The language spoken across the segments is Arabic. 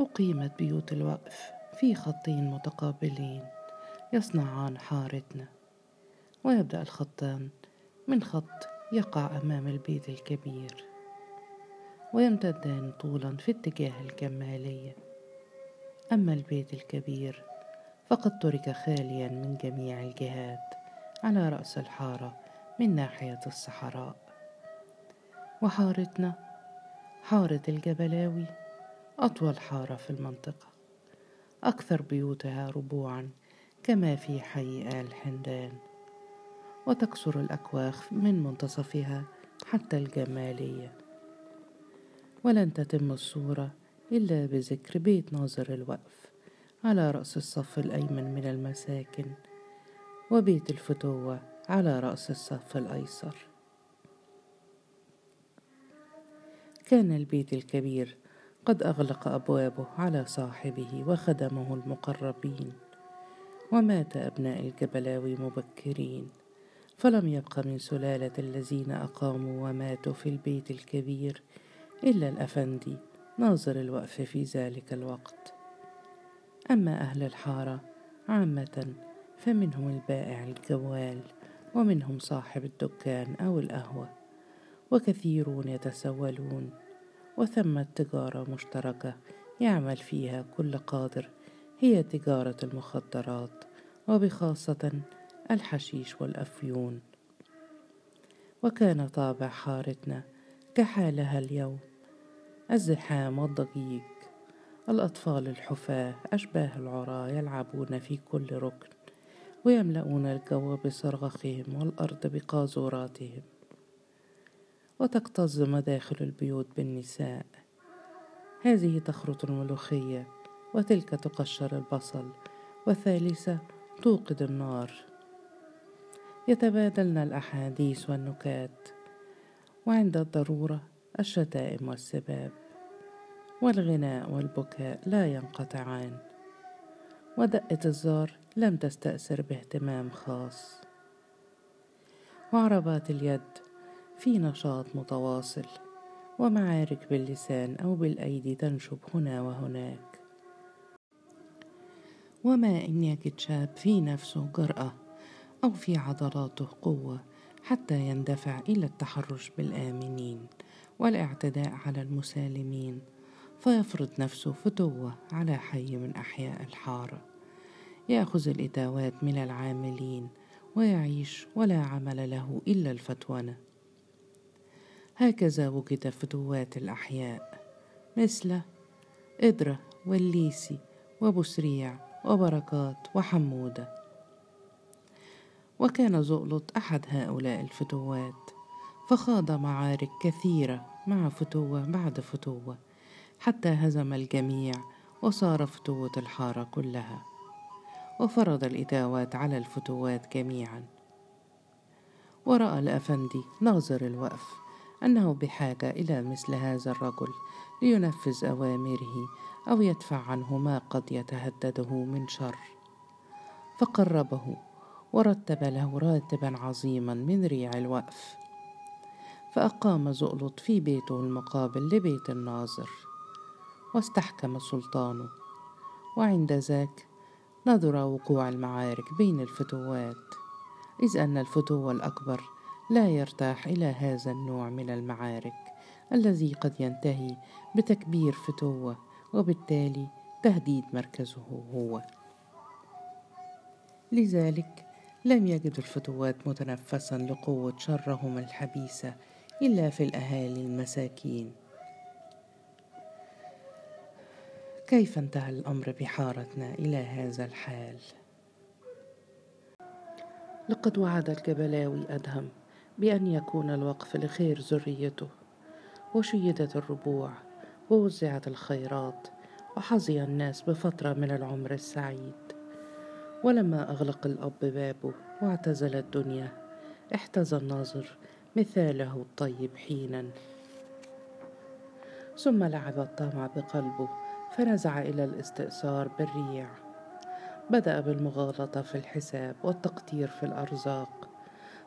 أقيمت بيوت الوقف في خطين متقابلين يصنعان حارتنا. ويبدأ الخطان من خط يقع أمام البيت الكبير ويمتدان طولا في اتجاه الكمالية أما البيت الكبير فقد ترك خاليا من جميع الجهات على رأس الحارة من ناحية الصحراء. وحارتنا حارة الجبلاوي أطول حارة في المنطقة. أكثر بيوتها ربوعا كما في حي آل حمدان وتكسر الأكواخ من منتصفها حتى الجمالية. ولن تتم الصورة إلا بذكر بيت ناظر الوقف على رأس الصف الأيمن من المساكن وبيت الفتوة على رأس الصف الأيسر. كان البيت الكبير قد أغلق أبوابه على صاحبه وخدمه المقربين ومات أبناء الجبلاوي مبكرين فلم يبق من سلالة الذين أقاموا وماتوا في البيت الكبير إلا الأفندي ناظر الوقف في ذلك الوقت. أما أهل الحارة عامة فمنهم البائع الجوال ومنهم صاحب الدكان أو القهوة وكثيرون يتسولون وثمة تجارة مشتركة يعمل فيها كل قادر. هي تجارة المخدرات وبخاصة الحشيش والأفيون. وكان طابع حارتنا كحالها اليوم الزحام والضجيج. الأطفال الحفاة أشباه العراة يلعبون في كل ركن ويملؤون الجو بصراخهم والأرض بقاذوراتهم. وتكتظ مداخل البيوت بالنساء. هذه تخرط الملوخية وتلك تقشر البصل والثالثة توقد النار. يتبادلن الأحاديث والنكات وعند الضرورة الشتائم والسباب. والغناء والبكاء لا ينقطعان. ودقة الزار لم تستأثر باهتمام خاص. وعربات اليد في نشاط متواصل ومعارك باللسان أو بالأيدي تنشب هنا وهناك. وما إن يجد شاب في نفسه جرأة أو في عضلاته قوة حتى يندفع إلى التحرش بالآمنين والاعتداء على المسالمين فيفرض نفسه فتوة على حي من أحياء الحارة. يأخذ الإتاوات من العاملين ويعيش ولا عمل له إلا الفتونة هكذا وجد فتوات الأحياء مثل إدرة والليسي وبسريع وبركات وحمودة. وكان زؤلط أحد هؤلاء الفتوات فخاض معارك كثيرة مع فتوة بعد فتوة حتى هزم الجميع وصار فتوة الحارة كلها. وفرض الإتاوات على الفتوات جميعا. ورأى الأفندي ناظر الوقف أنه بحاجة إلى مثل هذا الرجل لينفذ أوامره أو يدفع عنه ما قد يتهدده من شر. فقربه ورتب له راتبا عظيما من ريع الوقف. فأقام زؤلط في بيته المقابل لبيت الناظر واستحكم سلطانه. وعند ذاك نظر وقوع المعارك بين الفتوات إذ أن الفتوة الأكبر لا يرتاح إلى هذا النوع من المعارك الذي قد ينتهي بتكبير فتوة وبالتالي تهديد مركزه هو لذلك لم يجد الفتوات متنفسا لقوة شرهم الحبيسة إلا في الأهالي المساكين كيف انتهى الأمر بحارتنا إلى هذا الحال؟ لقد وعد الجبلاوي أدهم بأن يكون الوقف لخير ذريته وشيدت الربوع ووزعت الخيرات وحظي الناس بفترة من العمر السعيد. ولما أغلق الأب بابه واعتزل الدنيا احتزى الناظر مثاله الطيب حينا. ثم لعب الطمع بقلبه فنزع إلى الاستئثار بالريع. بدأ بالمغالطة في الحساب والتقدير في الأرزاق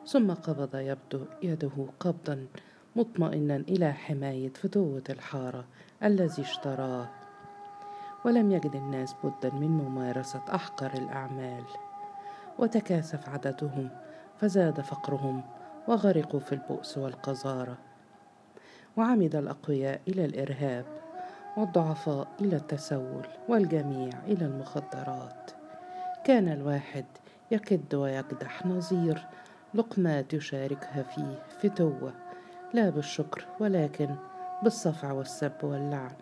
ثم قبض يبدو يده قبضا مطمئنا إلى حماية فتوة الحارة الذي اشتراه. ولم يجد الناس بدا من ممارسة أحقر الأعمال. وتكاثف عددهم فزاد فقرهم وغرقوا في البؤس والقذارة. وعمد الأقوياء إلى الإرهاب والضعفاء إلى التسول والجميع إلى المخدرات. كان الواحد يكد ويكدح نظير لقمات يشاركها فيه فتوة لا بالشكر ولكن بالصفع والسب واللعن.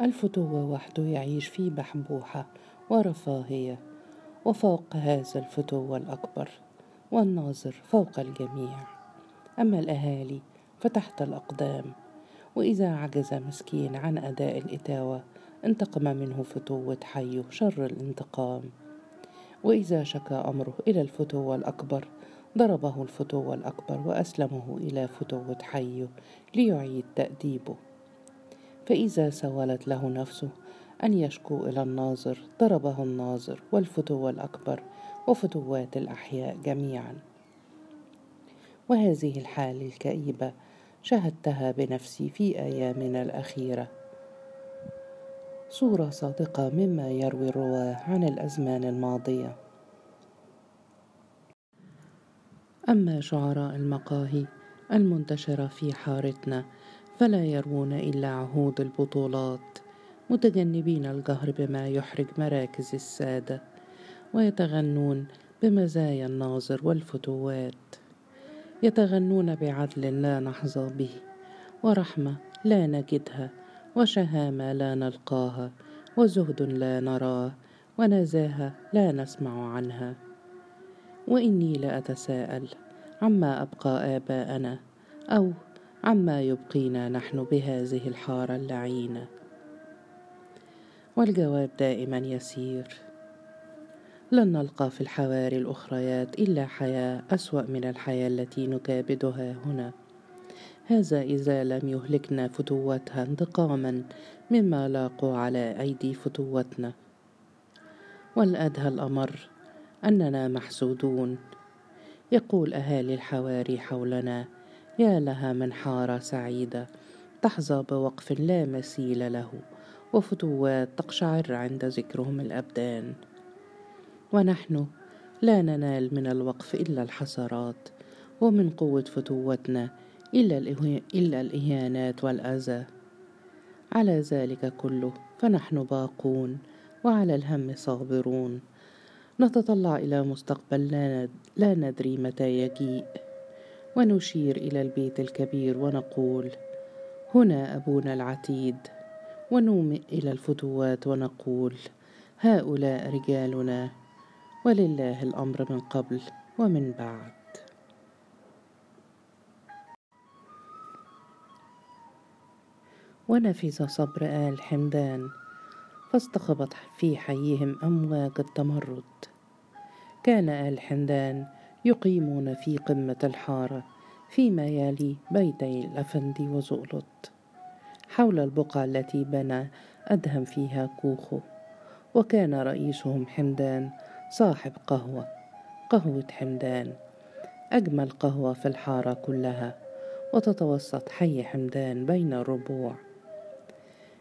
الفتوة وحده يعيش في بحبوحة ورفاهية وفوق هذا الفتوة الأكبر والناظر فوق الجميع. أما الأهالي فتحت الأقدام وإذا عجز مسكين عن أداء الإتاوة انتقم منه فتوة حيه شر الانتقام. وإذا شكى أمره إلى الفتوة الأكبر ضربه الفتوة الأكبر وأسلمه إلى فتوة حيه ليعيد تأديبه. فإذا سولت له نفسه أن يشكو إلى الناظر ضربه الناظر والفتوة الأكبر وفتوات الأحياء جميعا. وهذه الحال الكئيبة شهدتها بنفسي في أيامنا الأخيرة. صورة صادقة مما يروي الرواة عن الأزمان الماضية. أما شعراء المقاهي المنتشرة في حارتنا فلا يروون إلا عهود البطولات متجنبين الجهر بما يحرج مراكز السادة ويتغنون بمزايا الناظر والفتوات. يتغنون بعدل لا نحظى به ورحمة لا نجدها وشهامة لا نلقاها وزهد لا نراه ونزاهة لا نسمع عنها. وإني لأتساءل عما أبقى آباءنا؟ أو عما يبقينا نحن بهذه الحارة اللعينة؟ والجواب دائما يسير. لن نلقى في الحواري الأخريات إلا حياة أسوأ من الحياة التي نكابدها هنا. هذا إذا لم يهلكنا فتوتها انتقاما مما لاقوا على أيدي فتوتنا والأدهى الأمر أننا محسودون. يقول أهالي الحواري حولنا يا لها من حارة سعيدة تحظى بوقف لا مثيل له وفتوات تقشعر عند ذكرهم الأبدان. ونحن لا ننال من الوقف إلا الحسرات ومن قوة فتوتنا إلا, الإهانات والأذى. على ذلك كله فنحن باقون وعلى الهم صابرون. نتطلع إلى مستقبل لا ندري متى يجيء. ونشير إلى البيت الكبير ونقول هنا أبونا العتيد. ونومئ إلى الفتوات ونقول هؤلاء رجالنا. ولله الأمر من قبل ومن بعد. ونفذ صبر آل حمدان فاستخبت في حيهم أمواج التمرد. كان آل حمدان يقيمون في قمة الحارة فيما يلي بيتي الأفندي وزؤلط. حول البقعة التي بنى أدهم فيها كوخه وكان رئيسهم حمدان صاحب قهوة قهوة حمدان أجمل قهوة في الحارة كلها وتتوسط حي حمدان بين الربوع.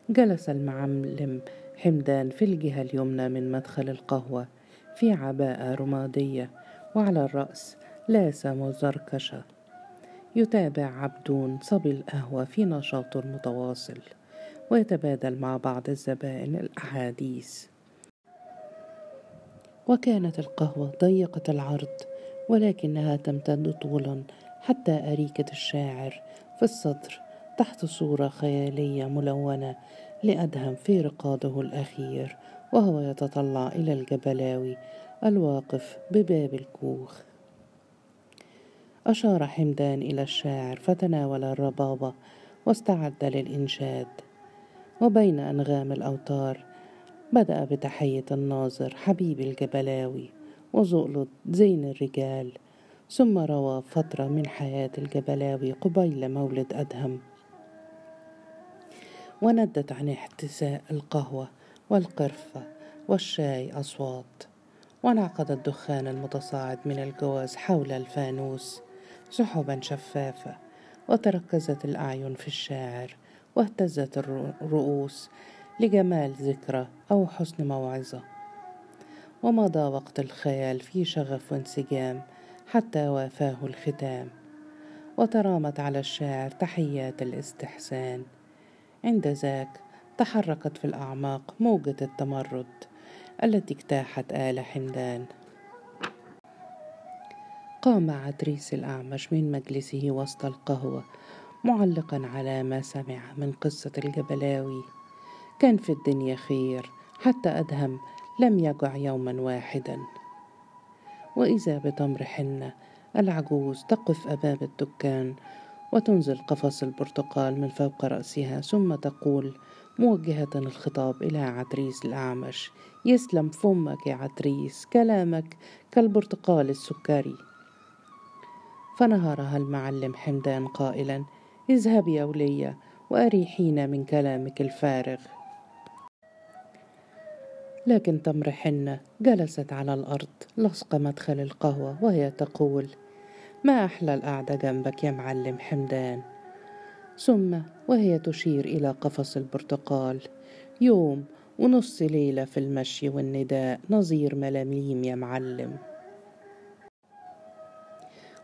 جلس المعلم حمدان في الجهة اليمنى من مدخل القهوة في عباءة رمادية وعلى الرأس لاسة مزركشة. يتابع عبدون صبي القهوة في نشاط متواصل ويتبادل مع بعض الزبائن الأحاديث. وكانت القهوة ضيقة العرض ولكنها تمتد طولا حتى أريكة الشاعر في الصدر تحت صورة خيالية ملونة لأدهم في رقاده الأخير وهو يتطلع إلى الجبلاوي الواقف بباب الكوخ. أشار حمدان إلى الشاعر فتناول الربابة واستعد للإنشاد. وبين أنغام الأوتار بدأ بتحية الناظر حبيب الجبلاوي وزؤلط زين الرجال ثم روى فترة من حياة الجبلاوي قبيل مولد أدهم. وندت عن احتساء القهوة والقرفة والشاي أصوات. وانعقد الدخان المتصاعد من الجواز حول الفانوس سحبا شفافة وتركزت الأعين في الشاعر واهتزت الرؤوس لجمال ذكرى أو حسن موعظة. ومضى وقت الخيال في شغف وانسجام حتى وافاه الختام. وترامت على الشاعر تحيات الاستحسان عند ذاك تحركت في الأعماق موجة التمرد التي اجتاحت آل حمدان. قام عتريس الأعمش من مجلسه وسط القهوة معلقا على ما سمع من قصة الجبلاوي. كان في الدنيا خير حتى أدهم لم يجع يوما واحدا. وإذا بتمر حنة العجوز تقف أمام الدكان وتنزل قفص البرتقال من فوق رأسها ثم تقول موجهة الخطاب إلى عتريس الأعمش. يسلم فمك يا عتريس كلامك كالبرتقال السكري. فنهرها المعلم حمدان قائلا اذهبي يا ولية وأريحينا من كلامك الفارغ. لكن تمر حنة جلست على الأرض لصق مدخل القهوة وهي تقول ما أحلى القعدة جنبك يا معلم حمدان؟ ثم وهي تشير إلى قفص البرتقال. يوم ونص ليلة في المشي والنداء نظير ملاميم يا معلم.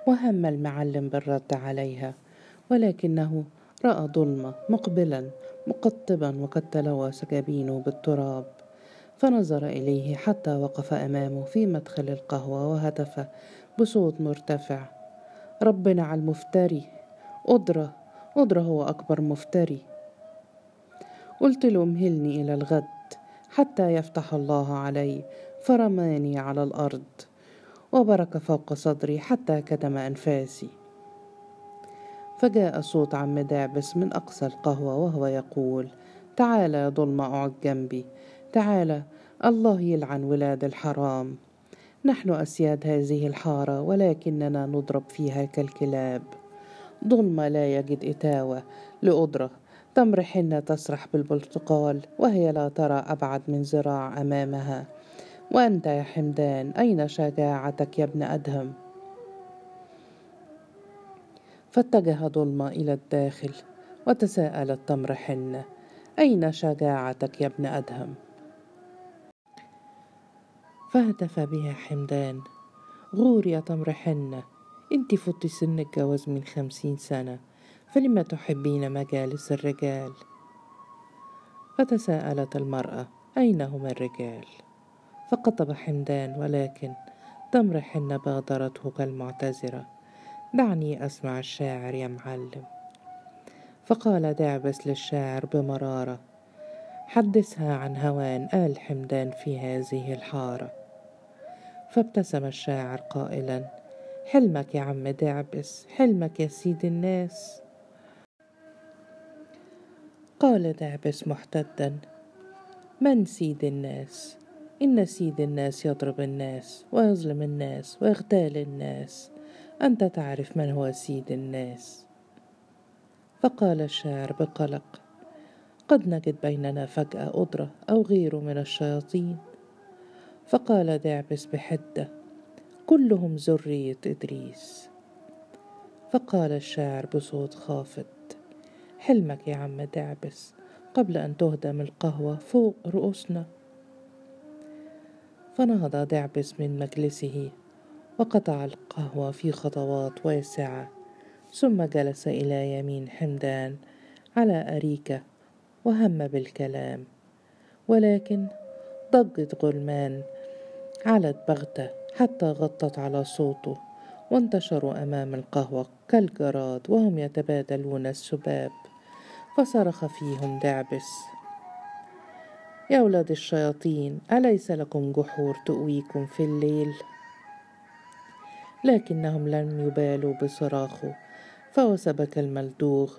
وهم المعلم بالرد عليها ولكنه رأى ظلمة مقبلا مقطبا وقد تلوث جبينه بالتراب. فنظر إليه حتى وقف أمامه في مدخل القهوة وهتف بصوت مرتفع. ربنا على المفتري. أدرى أدرى هو أكبر مفتري. قلت له مهلني إلى الغد حتى يفتح الله علي فرماني على الأرض وبرك فوق صدري حتى كتم أنفاسي. فجاء صوت عم دعبس من أقصى القهوة وهو يقول تعال يا ظلمة اقعد جنبي تعال الله يلعن ولاد الحرام. نحن أسياد هذه الحارة ولكننا نضرب فيها كالكلاب. ظلمة لا يجد إتاوة. لأدرة تمر حنة تسرح بالبرتقال وهي لا ترى أبعد من ذراع أمامها. وأنت يا حمدان أين شجاعتك يا ابن أدهم؟ فاتجه ظلمة إلى الداخل وتساءلت تمر حنة. أين شجاعتك يا ابن أدهم؟ فهتف بها حمدان. غور يا تمر حنة. انت فضي سن الجواز من خمسين سنة. فلما تحبين مجالس الرجال فتساءلت المرأة أين هما الرجال؟ فقطب حمدان ولكن تمر حنة بادرته كالمعتذرة. دعني أسمع الشاعر يا معلم. فقال دعبس للشاعر بمرارة حدثها عن هوان آل حمدان في هذه الحارة. فابتسم الشاعر قائلا حلمك يا عم دعبس حلمك يا سيد الناس. قال دعبس محتدا من سيد الناس؟ إن سيد الناس يضرب الناس ويظلم الناس ويغتال الناس. أنت تعرف من هو سيد الناس؟ فقال الشاعر بقلق قد نجد بيننا فجأة أدرة أو غيره من الشياطين. فقال دعبس بحدة كلهم ذرية إدريس. فقال الشاعر بصوت خافت حلمك يا عم دعبس قبل أن تهدم القهوة فوق رؤوسنا. فنهض دعبس من مجلسه وقطع القهوة في خطوات واسعة ثم جلس إلى يمين حمدان على أريكة وهم بالكلام ولكن ضجت غلمان علت بغتة حتى غطت على صوته وانتشروا أمام القهوة كالجراد وهم يتبادلون السباب فصرخ فيهم دعبس يا ولاد الشياطين أليس لكم جحور تؤويكم في الليل؟ لكنهم لم يبالوا بصراخه فوسبك الملدوغ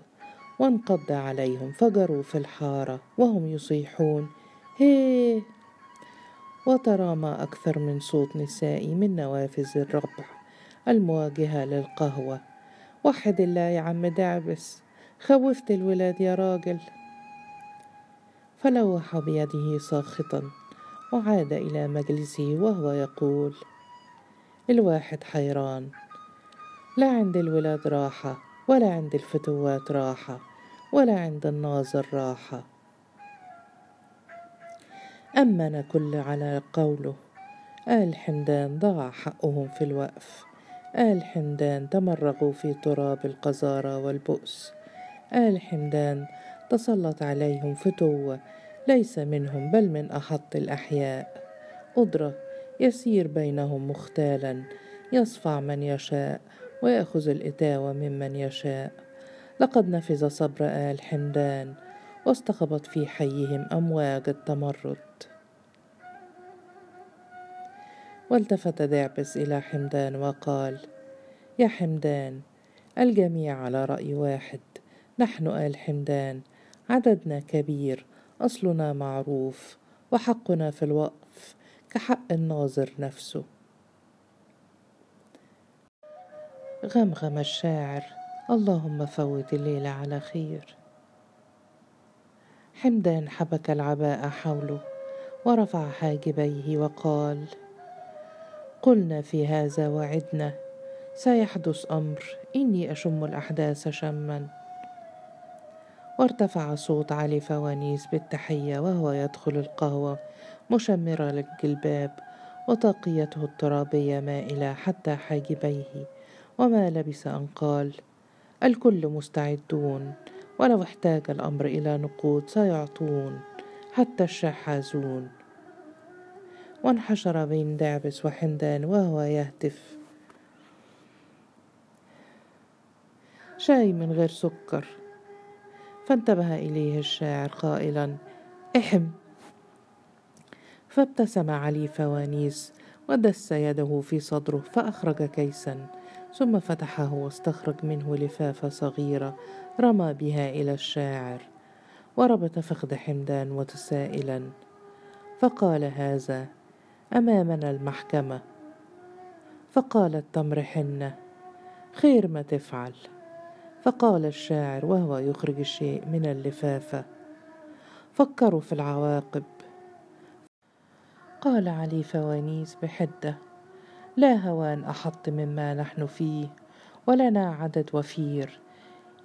وانقض عليهم فجروا في الحارة وهم يصيحون هيه! وترى ما أكثر من صوت نسائي من نوافذ الربع المواجهة للقهوة. وحد الله يا عم دعبس خوفت الولاد يا راجل. فلوح بيده ساخطا وعاد إلى مجلسه وهو يقول الواحد حيران لا عند الولاد راحة ولا عند الفتوات راحة ولا عند الناظر راحة. أمن كل على قوله. آل حمدان ضاع حقهم في الوقف. آل حمدان تمرغوا في تراب القذارة والبؤس. آل حمدان تسلط عليهم فتوة. ليس منهم بل من أحط الأحياء. قدرة يسير بينهم مختالا. يصفع من يشاء ويأخذ الإتاوة ممن يشاء. لقد نفذ صبر آل حمدان. واستخبت في حيهم أمواج التمرد. والتفت دعبس إلى حمدان وقال يا حمدان الجميع على رأي واحد. نحن آل حمدان عددنا كبير أصلنا معروف وحقنا في الوقف كحق الناظر نفسه. غمغم الشاعر اللهم فوت الليل على خير. حمدان حبك العباء حوله ورفع حاجبيه وقال قلنا في هذا وعدنا سيحدث أمر إني أشم الأحداث شما. وارتفع صوت علي فوانيس بالتحية وهو يدخل القهوة مشمرا للجلباب وطاقيته الترابية مائلة حتى حاجبيه وما لبث أن قال الكل مستعدون. ولو احتاج الأمر إلى نقود سيعطون حتى الشحاذون وانحشر بين دعبس وحمدان وهو يهتف. شاي من غير سكر. فانتبه إليه الشاعر قائلا احم. فابتسم علي فوانيس ودس يده في صدره فأخرج كيسا. ثم فتحه واستخرج منه لفافة صغيرة رمى بها إلى الشاعر وربط فخذ حمدان متسائلا فقال هذا أمامنا المحكمة. فقالت تمر حنة خير ما تفعل. فقال الشاعر وهو يخرج الشيء من اللفافة. فكروا في العواقب. قال علي فوانيس بحدة. لا هوان أحط مما نحن فيه ولنا عدد وفير.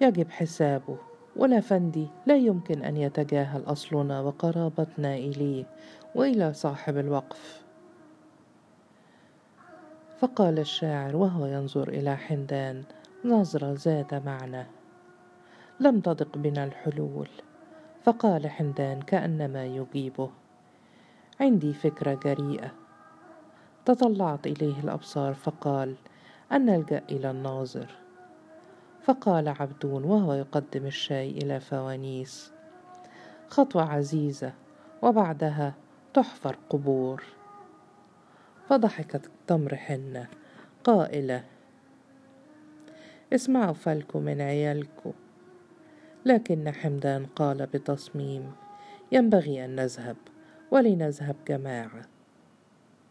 يجب حسابه والأفندي لا يمكن أن يتجاهل أصلنا وقرابتنا إليه وإلى صاحب الوقف. فقال الشاعر وهو ينظر إلى حمدان نظرة ذات معنى. لم تضق بنا الحلول. فقال حمدان كأنما يجيبه. عندي فكرة جريئة. تطلعت إليه الأبصار فقال أن نلجأ إلى الناظر. فقال عبدون وهو يقدم الشاي إلى فوانيس خطوة عزيزة وبعدها تحفر قبور. فضحكت تمر حنة قائلة اسمعوا فالكم من عيالكم لكن حمدان قال بتصميم ينبغي أن نذهب ولنذهب جماعة.